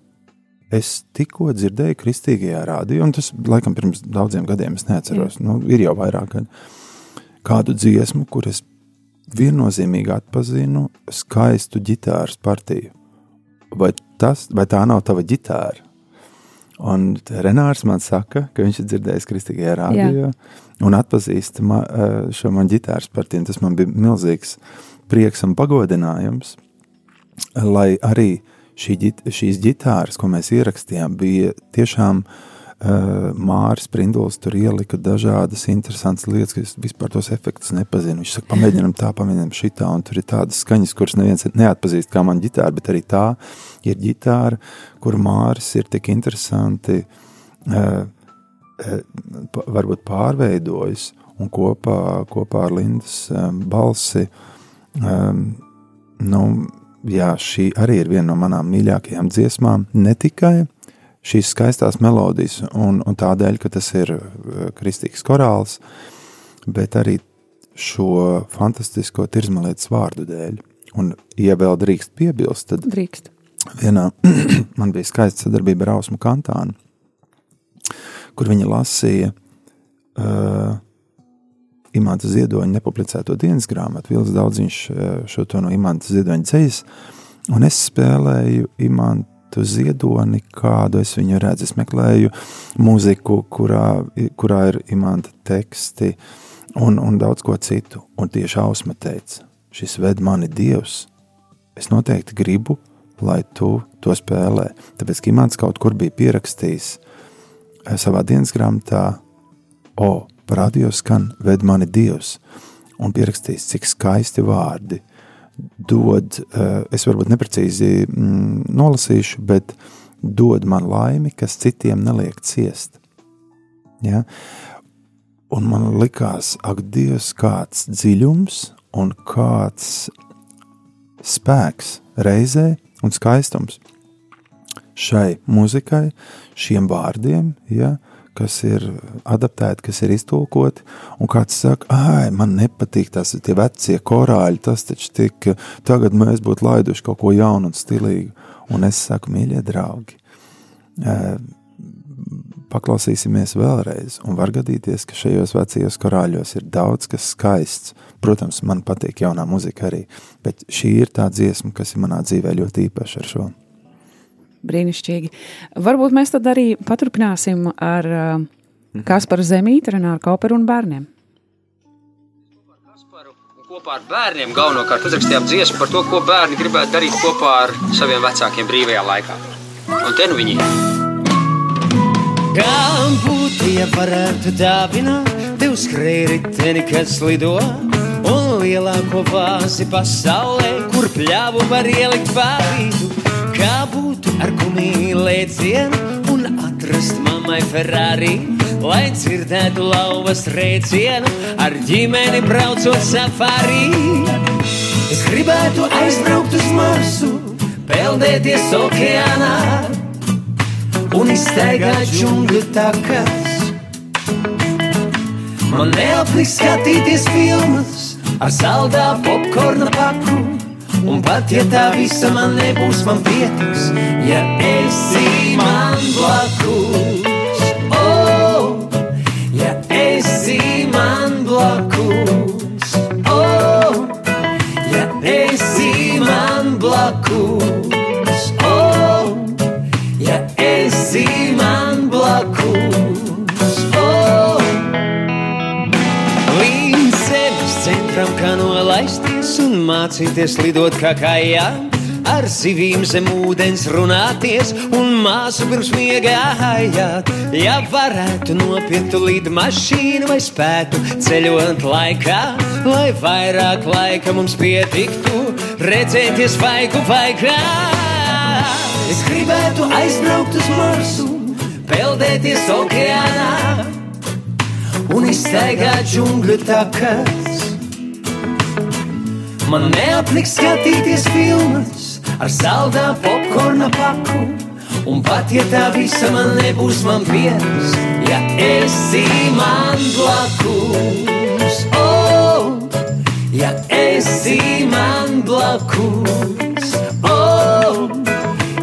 Speaker 4: Es tikko dzirdēju kristīgajā rādījumā, un tas laikam pirms daudziem gadiem, es neatceros, nu, ir jau vairāk gadu, kādu dziesmu, kur es viennozīmīgi atpazinu skaistu ģitāras partiju. Vai, tas, vai tā nav tava ģitāra? Un Renārs man saka, ka viņš ir dzirdējis kristīgajā rādījumā un atpazīst ma, šo man ģitāras partiju. Tas man bija milzīgs prieks un pagodinājums, lai arī šī, šīs ģitāras, ko mēs ierakstījām, bija tiešām Uh, Māris Prinduls tur ielika dažādas interesantas lietas, kas vispār tos efektus nepazina. Viņš saka, pamēģinām tā, pamēģinām šitā, un tur ir tādas skaņas, kuras neviens neatpazīst kā man ģitāra, bet arī tā ir ģitāra, kuru Māris ir tik interesanti, uh, uh, varbūt pārveidojis, un kopā, kopā ar Lindas balsi, nu, jā, šī arī ir viena no manām mīļākajām dziesmām, ne tikai, šīs skaistās melodijas, un, un tādēļ, ka tas ir uh, kristīgs korāls, bet arī šo fantastisko tirzmalietas vārdu dēļ. Un, ja vēl drīkst piebilst, tad
Speaker 3: drīkst.
Speaker 4: vienā man bija skaista sadarbība ar Ausmu Kantānu, kur viņa lasīja uh, Imants Ziedoņa nepublicēto dienas grāmatu. Vils Daudziņš uh, šo to no Imants Ziedoņa ceļas, un es spēlēju Imantu tu ziedoni, kādu es viņu redzu. Es meklēju mūziku, kurā, kurā ir imanta teksti un, un daudz ko citu. Un tieši Ausma teica, šis ved mani Dievs. Es noteikti gribu, lai tu to spēlē. Tāpēc, imants kaut kur bija pierakstījis eh, savā dienas grāmatā, o, parādījos skan ved mani Dievs, un pierakstījis, cik skaisti vārdi dod, eh, es varbūt neprecīzi mm, nolasīšu, bet dod man laimi, kas citiem neliek ciest. Ja? Un man likās, ak, Dievs, kāds dziļums un kāds spēks reizē un skaistums šai muzikai, šiem vārdiem, ja, kas ir adaptēti, kas ir iztulkoti, un kāds saka, ah, man nepatīk tas, tie vecie korāļi, tas taču tik, tagad mēs būtu laiduši kaut ko jaunu un stilīgu. Un es saku, mīļie draugi, paklausīsimies vēlreiz, un var gadīties, ka šajos vecajos korāļos ir daudz kas skaists. Protams, man patīk jaunā muzika arī, bet šī ir tā dziesma, kas ir manā dzīvē ļoti īpaša ar šo.
Speaker 3: Brīnišķīgi. Varbūt mēs tad arī paturpināsim ar uh, Kasparu Zemīti, Renāru Kauperu un bērniem.
Speaker 6: Kopā ar bērniem galvenokārt uzrakstījām dziesmu par to, ko bērni gribētu darīt kopā ar saviem vecākiem brīvajā laikā. Un te nu viņi ir.
Speaker 7: Kā būtu, ja varētu dāvināt tev skrējēji, kas lido un lielāko vāzi pasaulē, kur pļāvu var ielikt pārīdu? Kā būtu ar gumiju lēcienu un atrast mammai Ferrari, lai dzirdētu lauvas rēcienu ar ģimeni braucot safari? Es gribētu aizbraukt uz Marsu, peldēties okeānā un iztaigāt džungļu takas. Man neapniks skatīties filmas ar saldā popkorna paku. Un pat ja tā visa man nebūs, man pietiks, ja esi man blakus. Oh, ja esi man blakus. Oh, ja esi man blakus. Mācīties lidot kā kājām. Ar zivīm zem ūdens runāties un māsu pirms miega ājāt. Ja varētu nopirkt līdzi mašīnu vai spētu ceļot laikā, lai vairāk laika mums pietiktu, redzēties vaigu vaigā. Es gribētu aizbraukt uz Marsu, peldēties okeānā un iztaigāt džungļu takas. Man neapniks skatīties filmas ar saldā popkorna paku. Un pat ja tā visa man nebūs, man pietiks, ja esi man blakus. Oh, ja esi man blakus. Oh,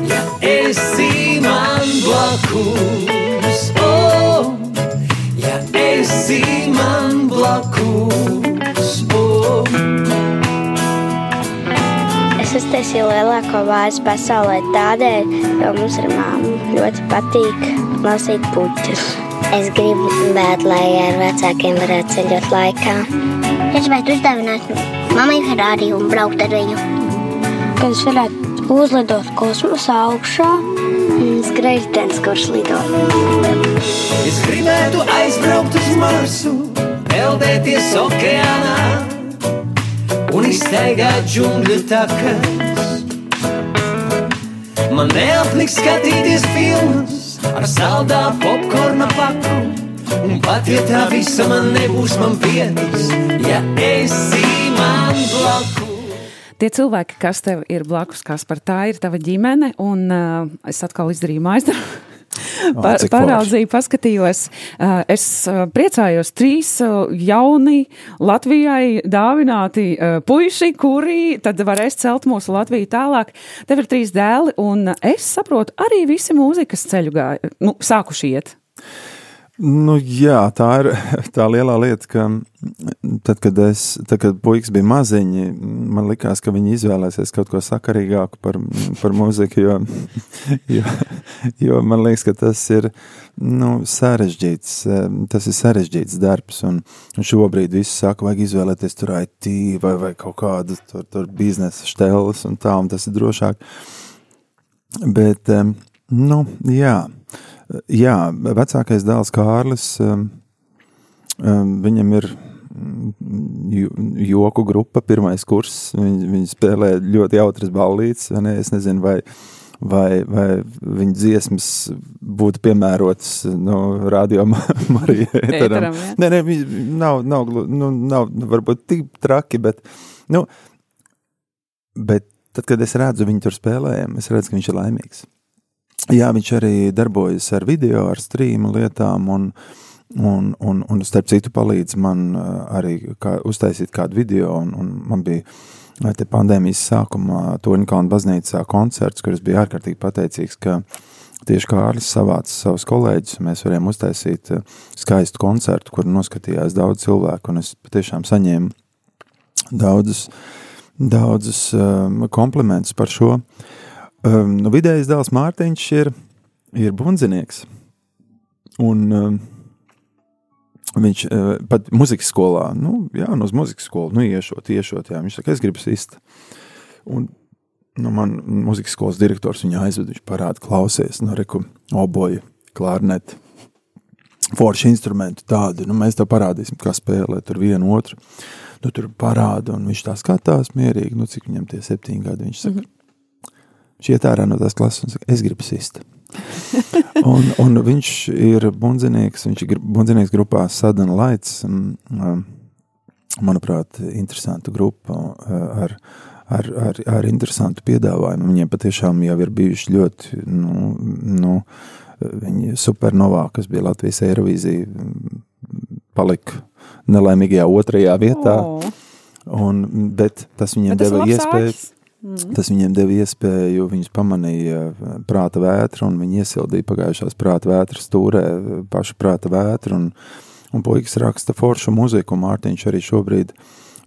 Speaker 7: ja esi man blakus. Oh, ja esi man blakus. Oh.
Speaker 8: Es uztaisīju lielāko vāzi pasaulē tādēļ, jo mums ar māmu ļoti patīk lasīt puķus.
Speaker 9: Es gribu bērnu, lai ar vecākiem varētu ceļot laikā.
Speaker 8: Es gribētu uzdāvināt mammai Ferrari un braukt ar viņu.
Speaker 10: Kad es varētu
Speaker 8: Uzlidot kosmosa augšā, skrejtens, kurš lido.
Speaker 7: Es gribētu aizbraukt uz Marsu, peldēties okeānā un iztaigāt džungļu takas. Man neapniks skatīties filmas ar saldā popkorna paku. Un pat ja tā visa man nebūs, man pietiks, ja esi man blakus.
Speaker 3: Tie cilvēki, kas tev ir blakus, kas par tā ir tava ģimene, un uh, es atkal izdarīju mājas darbu. Pa, paraudzīju, paskatījos. Es priecājos, trīs jauni Latvijai dāvināti puiši, kuri tad varēs celt mūsu Latviju tālāk. Tev ir trīs dēli, un es saprotu, arī visi mūzikas ceļu gāja, nu, sākuši iet.
Speaker 4: Nu, jā, tā ir tā lielā lieta, ka tad, kad, es, tad, kad puikas bija maziņi, man likās, ka viņi izvēlēsies kaut ko sakarīgāku par, par mūziku, jo, jo, jo man liekas, ka tas ir nu, sarežģīts, tas ir sarežģīts darbs, un, un šobrīd visi saka, vajag izvēlēties tur IT vai, vai kaut kādu tur, tur biznesa šteles un tā, un tas ir drošāk. Bet, nu, jā, Jā, vecākais dēls Kārlis, um, um, viņam ir mm, joku grupa, pirmais kurs. Viņi, viņi spēlē ļoti jautras ballītes. Ne? Es nezinu, vai, vai, vai viņa dziesmas būtu piemērotas no radio Marija ēteram.
Speaker 3: Ēteram, jā.
Speaker 4: Nē, nē, nav, nav, nu, nav varbūt tik traki, bet, nu, bet tad, kad es redzu viņu tur spēlējam, es redzu, ka viņš ir laimīgs. Jā, viņš arī darbojas ar video, ar streamu lietām, un, un, un, un starp citu palīdz man uh, arī kā, uztaisīt kādu video, un, un man bija uh, te pandēmijas sākumā Toņkalna baznīcā koncerts, kur es biju ārkārtīgi pateicīgs, ka tieši Kārlis savāca savus kolēģus, mēs varējām uztaisīt uh, skaistu koncertu, kur noskatījās daudz cilvēku, es patiešām saņēmu daudzus, daudzus um, komplimentus par šo. Um, nu, vidējais dēls Mārtiņš ir, ir bundzinieks. Un um, viņš uh, pat muzikas skolā, nu, jā, no uz muzikas skolu, nu, iešot, iešot, jā, viņš saka, es gribu sist. Un, nu, man muzikas skolas direktors viņu aizved, viņš parāda, klausies, nu, reku, oboju, klārneti, forši instrumenti tādi, nu, mēs tev parādīsim, kā spēlēt tur vienu otru. Nu, tur parāda, un viņš tā skatās mierīgi, nu, cik viņam tie septiņi gadi, viņš saka, Viņš iet ārā no tās klases un saka, es gribu sist. un, un viņš ir bundzinieks, viņš ir bundzinieks grupā Sadana Lights, um, um, manuprāt, interesanta grupa uh, ar, ar, ar, ar interesantu piedāvājumu. Viņiem patiešām jau ir bijuši ļoti, nu, nu viņi supernovā, kas bija Latvijas Eirovīzija, palika nelaimīgajā otrajā vietā.
Speaker 3: O.
Speaker 4: Un, bet tas viņiem
Speaker 3: Bet
Speaker 4: deva iespēju.
Speaker 3: āķis. Mhm.
Speaker 4: Tas viņiem deva iespēju, viņus pamanīja eh, prāta vētra, un viņi iesildīja pagājušās prāta vētras stūrē eh, pašu prāta vētru. Un, un puikas raksta foršu muziku, un Mārtiņš arī šobrīd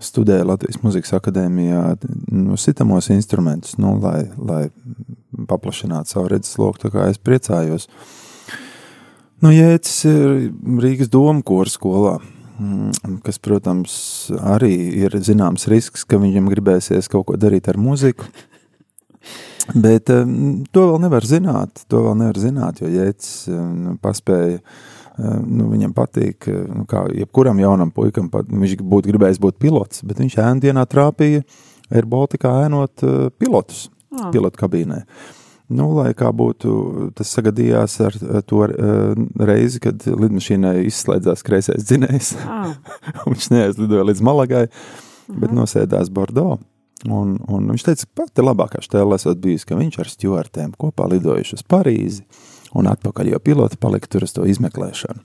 Speaker 4: studē Latvijas Mūzikas akadēmijā nu, sitamos instrumentus, nu, lai, lai paplašinātu savu redzesloku. Tā kā es priecājos. Nu, Jēcis ir Rīgas doma kora skolā. Mm, Kas, protams, arī ir zināms risks, ka viņam gribēsies kaut ko darīt ar mūziku. Bet um, to vēl nevar zināt. To vēl nevar zināt, jo Jēcis um, paspēja. um, Nu, viņam patīk, uh, nu, kā jebkuram jaunam puikam, pat, viņš būtu gribējis būt pilots, bet viņš ēnu dienā trāpīja Air Baltica ēnot uh, pilotus
Speaker 3: Ah.
Speaker 4: pilotu kabīnē. Nu, lai kā būtu, tas sagadījās ar to uh, reizi, kad lidmašīnai izslēdzās kreisais dzinējs.
Speaker 3: Ah.
Speaker 4: viņš neaizlidoja līdz Malagai, bet nosēdās Bordeaux. Un, un viņš teica, ka pati labākā stēle esot bijusi, ka viņš ar stjuartēm kopā lidojuši uz Parīzi un atpakaļ, jo piloti palika tur uz to izmeklēšanu.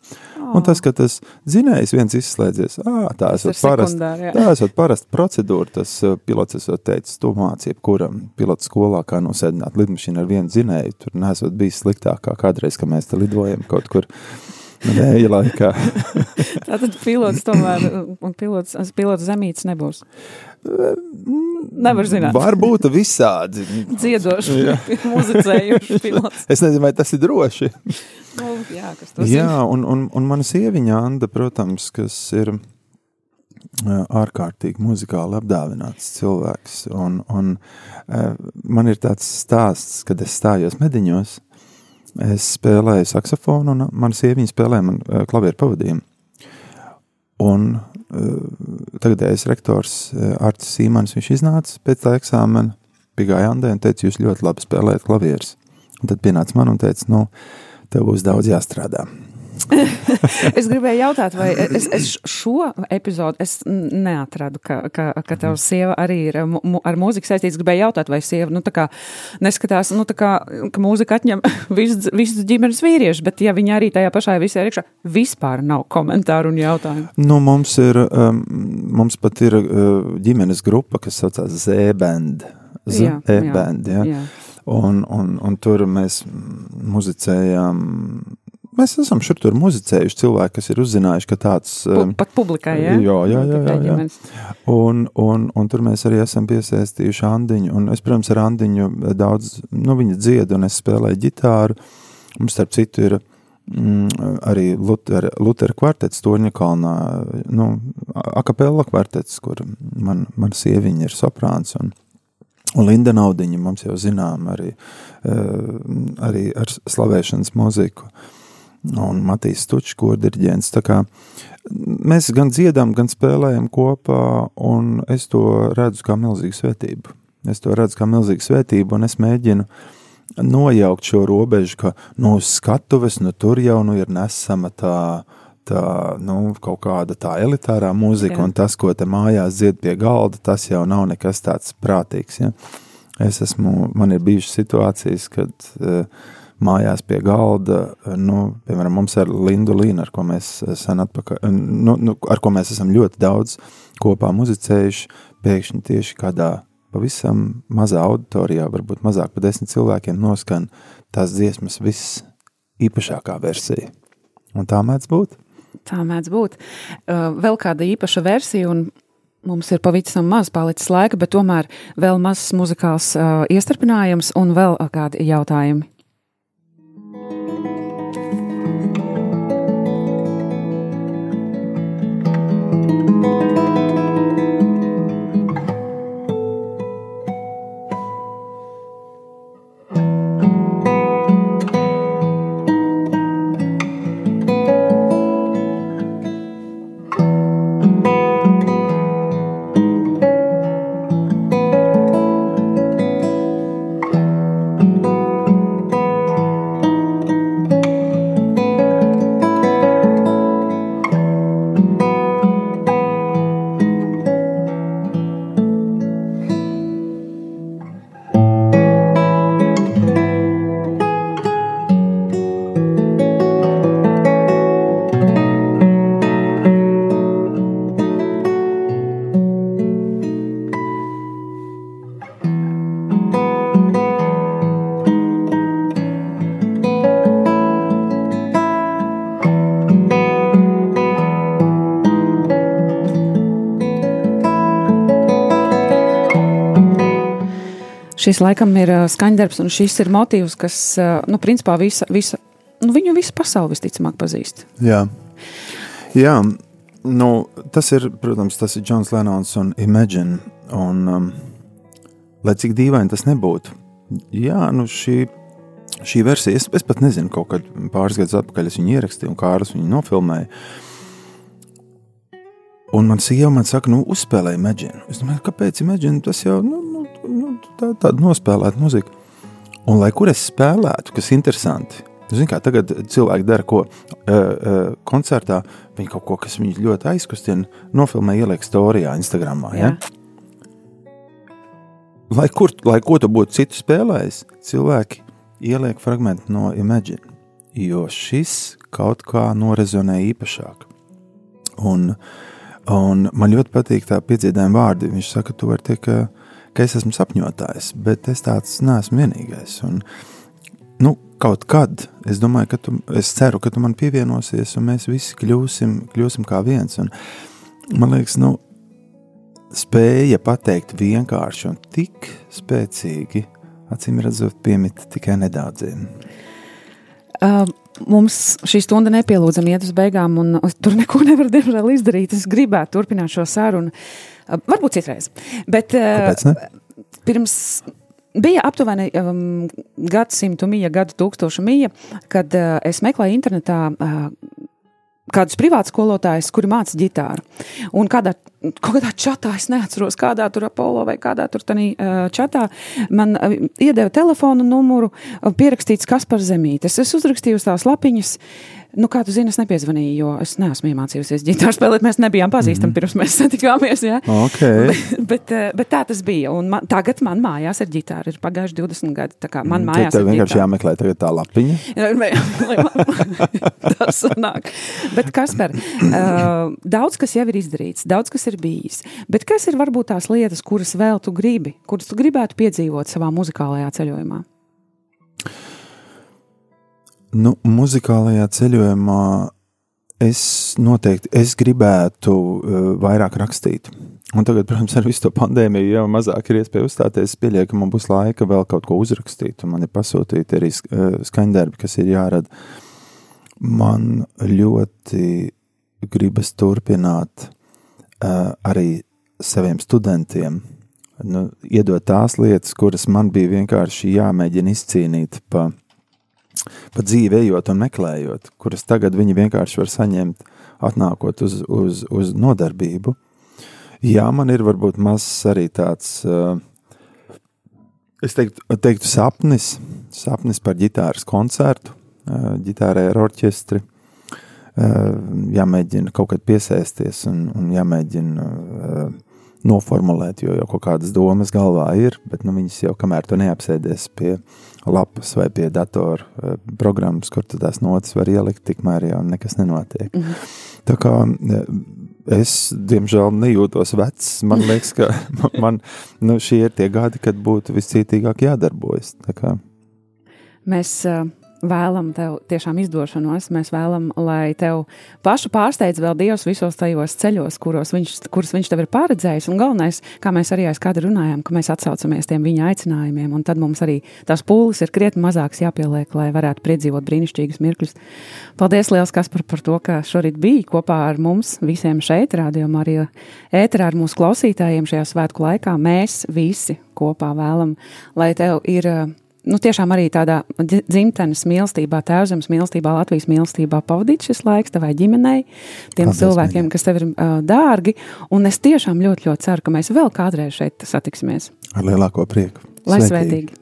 Speaker 4: Un tas, ka tas dzinējs viens izslēdzies, ā, tā esot
Speaker 3: ir
Speaker 4: parasta, tā esot parasta procedūra, tas pilots esot teicis, to mācību, kuram pilots skolā, kā nosēdināt lidmašīnu ar vienu dzinēju, tur nesot bijis sliktāk kā kādreiz, ka mēs te lidojam kaut kur vēja laikā.
Speaker 3: Tātad pilots tomēr, un pilots, pilots zemīts nebūs. Nevar zināt.
Speaker 4: Varbūt visādi.
Speaker 3: Dziedoši, muzicējuši pilots.
Speaker 4: Es nezinu, vai tas ir droši.
Speaker 3: Nu, jā,
Speaker 4: Jā,
Speaker 3: zina.
Speaker 4: un, un, un mana sieviņa Anna, protams, kas ir ārkārtīgi muzikāli apdāvināts cilvēks. Un, un man ir tāds stāsts, kad es stājos mediņos, es spēlēju saksofonu, un mana sieviņa spēlēja man klavieru pavadījumu. Un tagadējais rektors Artis Sīmans, viņš iznāca pēc tā eksāmena, pie Gājandē un teica, jūs ļoti labi spēlējat klavierus. Un tad pienāca man un teica, nu, tev būs daudz jāstrādā.
Speaker 3: es gribēju jautāt, vai es, es šo epizodu es neatradu, ka, ka, ka tavs sieva arī ir mu, ar mūziku saistīts. Gribēju jautāt, vai sieva nu, kā, neskatās, nu, kā, ka mūzika atņem visus, visus ģimenes vīriešus, bet ja viņa arī tajā pašā visā iekšā vispār nav komentāru un jautājumu.
Speaker 4: Nu, mums ir, um, mums pat ir uh, ģimenes grupa, kas saucās Z-band. Z-band, jā. jā. Un, un, un tur mēs muzicējām Mēs esam šur tur muzicējuši cilvēki, kas ir uzzinājuši, ka tāds.
Speaker 3: Um, Pat publikai,
Speaker 4: jā? Jā, jā, jā. jā, jā. Un, un, un tur mēs arī esam piesaistījuši Andiņu, un es, protams, ar Andiņu daudz, nu, viņa dzied, un es spēlēju ģitāru. Mums, starp citu, ir mm, arī Lutera, Lutera kvartets Torņakalnā, nu, akapella kvartets, kur man, man sieviņa ir soprāns, un, un Linda Naudiņa mums jau zinām arī, uh, arī ar slavēšanas mūziku. Uh, un Matīs Stučs, kordirģents. Tā kā mēs gan dziedam, gan spēlējam kopā, un es to redzu kā milzīgu svētību. Es to redzu kā milzīgu svētību, un es mēģinu nojaukt šo robežu, ka no nu, skatuves, nu tur jau nu ir nesama tā, tā nu, kaut kāda tā elitārā mūzika, Jā. un tas, ko te mājās dzied pie galda, tas jau nav nekas tāds prātīgs. Ja? Es esmu, man ir bijušas situācijas, kad uh, mājās pie galda, nu, piemēram, mums ar Lindu Līnu, ar ko mēs sen atpakaļ, nu, nu, ar ko mēs esam ļoti daudz kopā muzicējuši, pēkšņi tieši kādā pavisam mazā auditorijā, varbūt mazāk par desmit cilvēkiem noskan tās dziesmas viss īpašākā versija. Un tā mēdz būt.
Speaker 3: Tā mēdz būt. Uh, vēl kāda īpaša versija, un mums ir pavisam maz palicis laika, bet tomēr vēl mazs muzikāls uh, iestarpinājums un vēl kādi jautājumi. Šis laikam ir skaņdarbs, un šis ir motīvs, kas, nu, principā visa, visa, nu, viņu visu pasauli visticamāk pazīst.
Speaker 4: Jā, Jā. Nu, tas ir, protams, tas ir Džons Lenons un Imagine, un um, lai cik dīvaini tas nebūtu, jā, nu, šī, šī versija, es, es pat nezinu, kaut kad pāris gadus atpakaļ es viņu ierakstīju, un Kārlis viņu nofilmēja, Un man sieva man saka, nu, uzspēlē Imagine. Es domāju, kāpēc Imagine? Tas jau, nu, nu, tā, tāda nospēlēta muzika. Un lai kur es spēlētu, kas ir interesanti, Ziniet, kā tagad cilvēki dara, ko uh, uh, koncertā, viņi kaut ko, kas viņu ļoti aizkustina, nofilmē, ieliek storijā, Instagram. Ja? Lai, kur, lai ko tu būtu citu spēlējis, cilvēki ieliek fragment no Imagine, jo šis kaut kā norezonē īpašāk. Un, un man ļoti patīk tā piedziedājuma vārdi. Viņš saka, tu vari teikt, ka es esmu sapņotājs, bet es tāds neesmu vienīgais. Un, nu, kaut kad es domāju, ka tu, es ceru, ka tu man pievienosies, un mēs visi kļūsim, kļūsim kā viens. Un, man liekas, nu, spēja pateikt vienkārši un tik spēcīgi, acīm redzot, piemīt tikai nedaudziem.
Speaker 3: Uh, mums šī stunda nepielūdzami iet uz beigām, un tur neko nevaru diemžēl izdarīt. Es gribētu turpināt šo sarunu. Uh, varbūt citreiz. Bet, uh, pirms bija aptuveni um, gadsimtu mija, gadu tūkstošu mija, kad uh, es meklēju internetā. Uh, Kādus privātus skolotājus, kuri māca ģitāru. Un kādā, kādā čatā, es neatceros, kādā tur Apollo vai kādā tur tādā uh, čatā, man uh, iedeva telefona numuru, uh, pierakstīts Kaspars Zemītes. Es uzrakstīju uz tās lapiņas, nu, kā tu zini, es nepiezvanīju, jo es neesmu iemācījusies ģitāru spēlēt. Mēs nebijām pazīstami
Speaker 4: Mhm.
Speaker 3: pirms mēs satikāmies. Ja?
Speaker 4: Ok.
Speaker 3: bet, bet, uh, bet tā tas bija. Un man, tagad man mājās ir ģitāra. Ir pagājuši 20 gadi. Man
Speaker 4: Mm,
Speaker 3: mājās
Speaker 4: Tev
Speaker 3: ir
Speaker 4: vienkārši
Speaker 3: ģitāra.
Speaker 4: jāmeklē tā lapiņa.
Speaker 3: Tas sanāk. Bet, Kasper, uh, daudz kas jau ir izdarīts, daudz kas ir bijis. Bet kas ir varbūt tās lietas, kuras vēl tu gribi, kuras tu gribētu piedzīvot savā muzikālajā ceļojumā?
Speaker 4: Nu, muzikālajā ceļojumā es noteikti es gribētu uh, vairāk rakstīt. Un tagad, protams, ar visu to pandēmiju jau mazāk ir iespēja uzstāties. Es pieļauju, ka man būs laika vēl kaut ko uzrakstīt. un Man ir pasūtīti arī uh, skaņdarbi, kas ir jārada. Man ļoti gribas turpināt uh, arī saviem studentiem. Nu, iedot tās lietas, kuras man bija vienkārši jāmēģina izcīnīt pa, pa dzīvi, ejot un meklējot, kuras tagad viņi vienkārši var saņemt, atnākot uz, uz, uz nodarbību. Jā, man ir varbūt mazs arī tāds, uh, es teiktu, teiktu sapnis, sapnis par ģitāras koncertu, uh, ģitārai ar orķestri. Uh, jāmēģina kaut kad piesaisties un, un jāmēģina noformulēt, jo jau kaut kādas domas galvā ir, bet nu, viņas jau kamēr tu neapsēdies pie lapas vai pie datora uh, programmas, kur tu tās notis var ielikt, tikmēr jau nekas nenotiek.
Speaker 3: Mhm.
Speaker 4: Tā kā uh, es, diemžēl, nejūtos vecs, man liekas, ka man nu, šie ir tie gadi, kad būtu viscītīgāk jādarbojas.
Speaker 3: Mēs uh, vēlam tev tiešām izdošanos. Mēs vēlam, lai tev pašu pārsteidz vēl Dievs visos tajos ceļos, kuros viņš, kurus viņš tev ir paredzējis. Un galvenais, kā mēs arī aiz kāda runājām, ka mēs atsaucamies tiem viņa aicinājumiem, un tad mums arī tās pūles ir krietni mazākas jāpieliek, lai varētu piedzīvot brīnišķīgus mirkļus. Paldies, Lielas Kaspar, par to, ka šorīt bija kopā ar mums visiem šeit, rādījumā arī ēterā ar mūsu klausītājiem šajā svētku laikā. Mēs visi kopā vēlam, lai tev ir nu, tiešām arī tādā dzi- dzimtenes mīlestībā, tēvzemes mīlestībā, Latvijas mīlestībā pavadīt šis laiks tavai ģimenei, tiem
Speaker 4: Paldies,
Speaker 3: cilvēkiem, kas tev ir uh, dārgi. Un es tiešām ļoti, ļoti ceru, ka mēs vēl kādreiz šeit satiksimies.
Speaker 4: ar lielāko prieku.
Speaker 3: Lai
Speaker 4: Sveitīgi.
Speaker 3: svētīgi!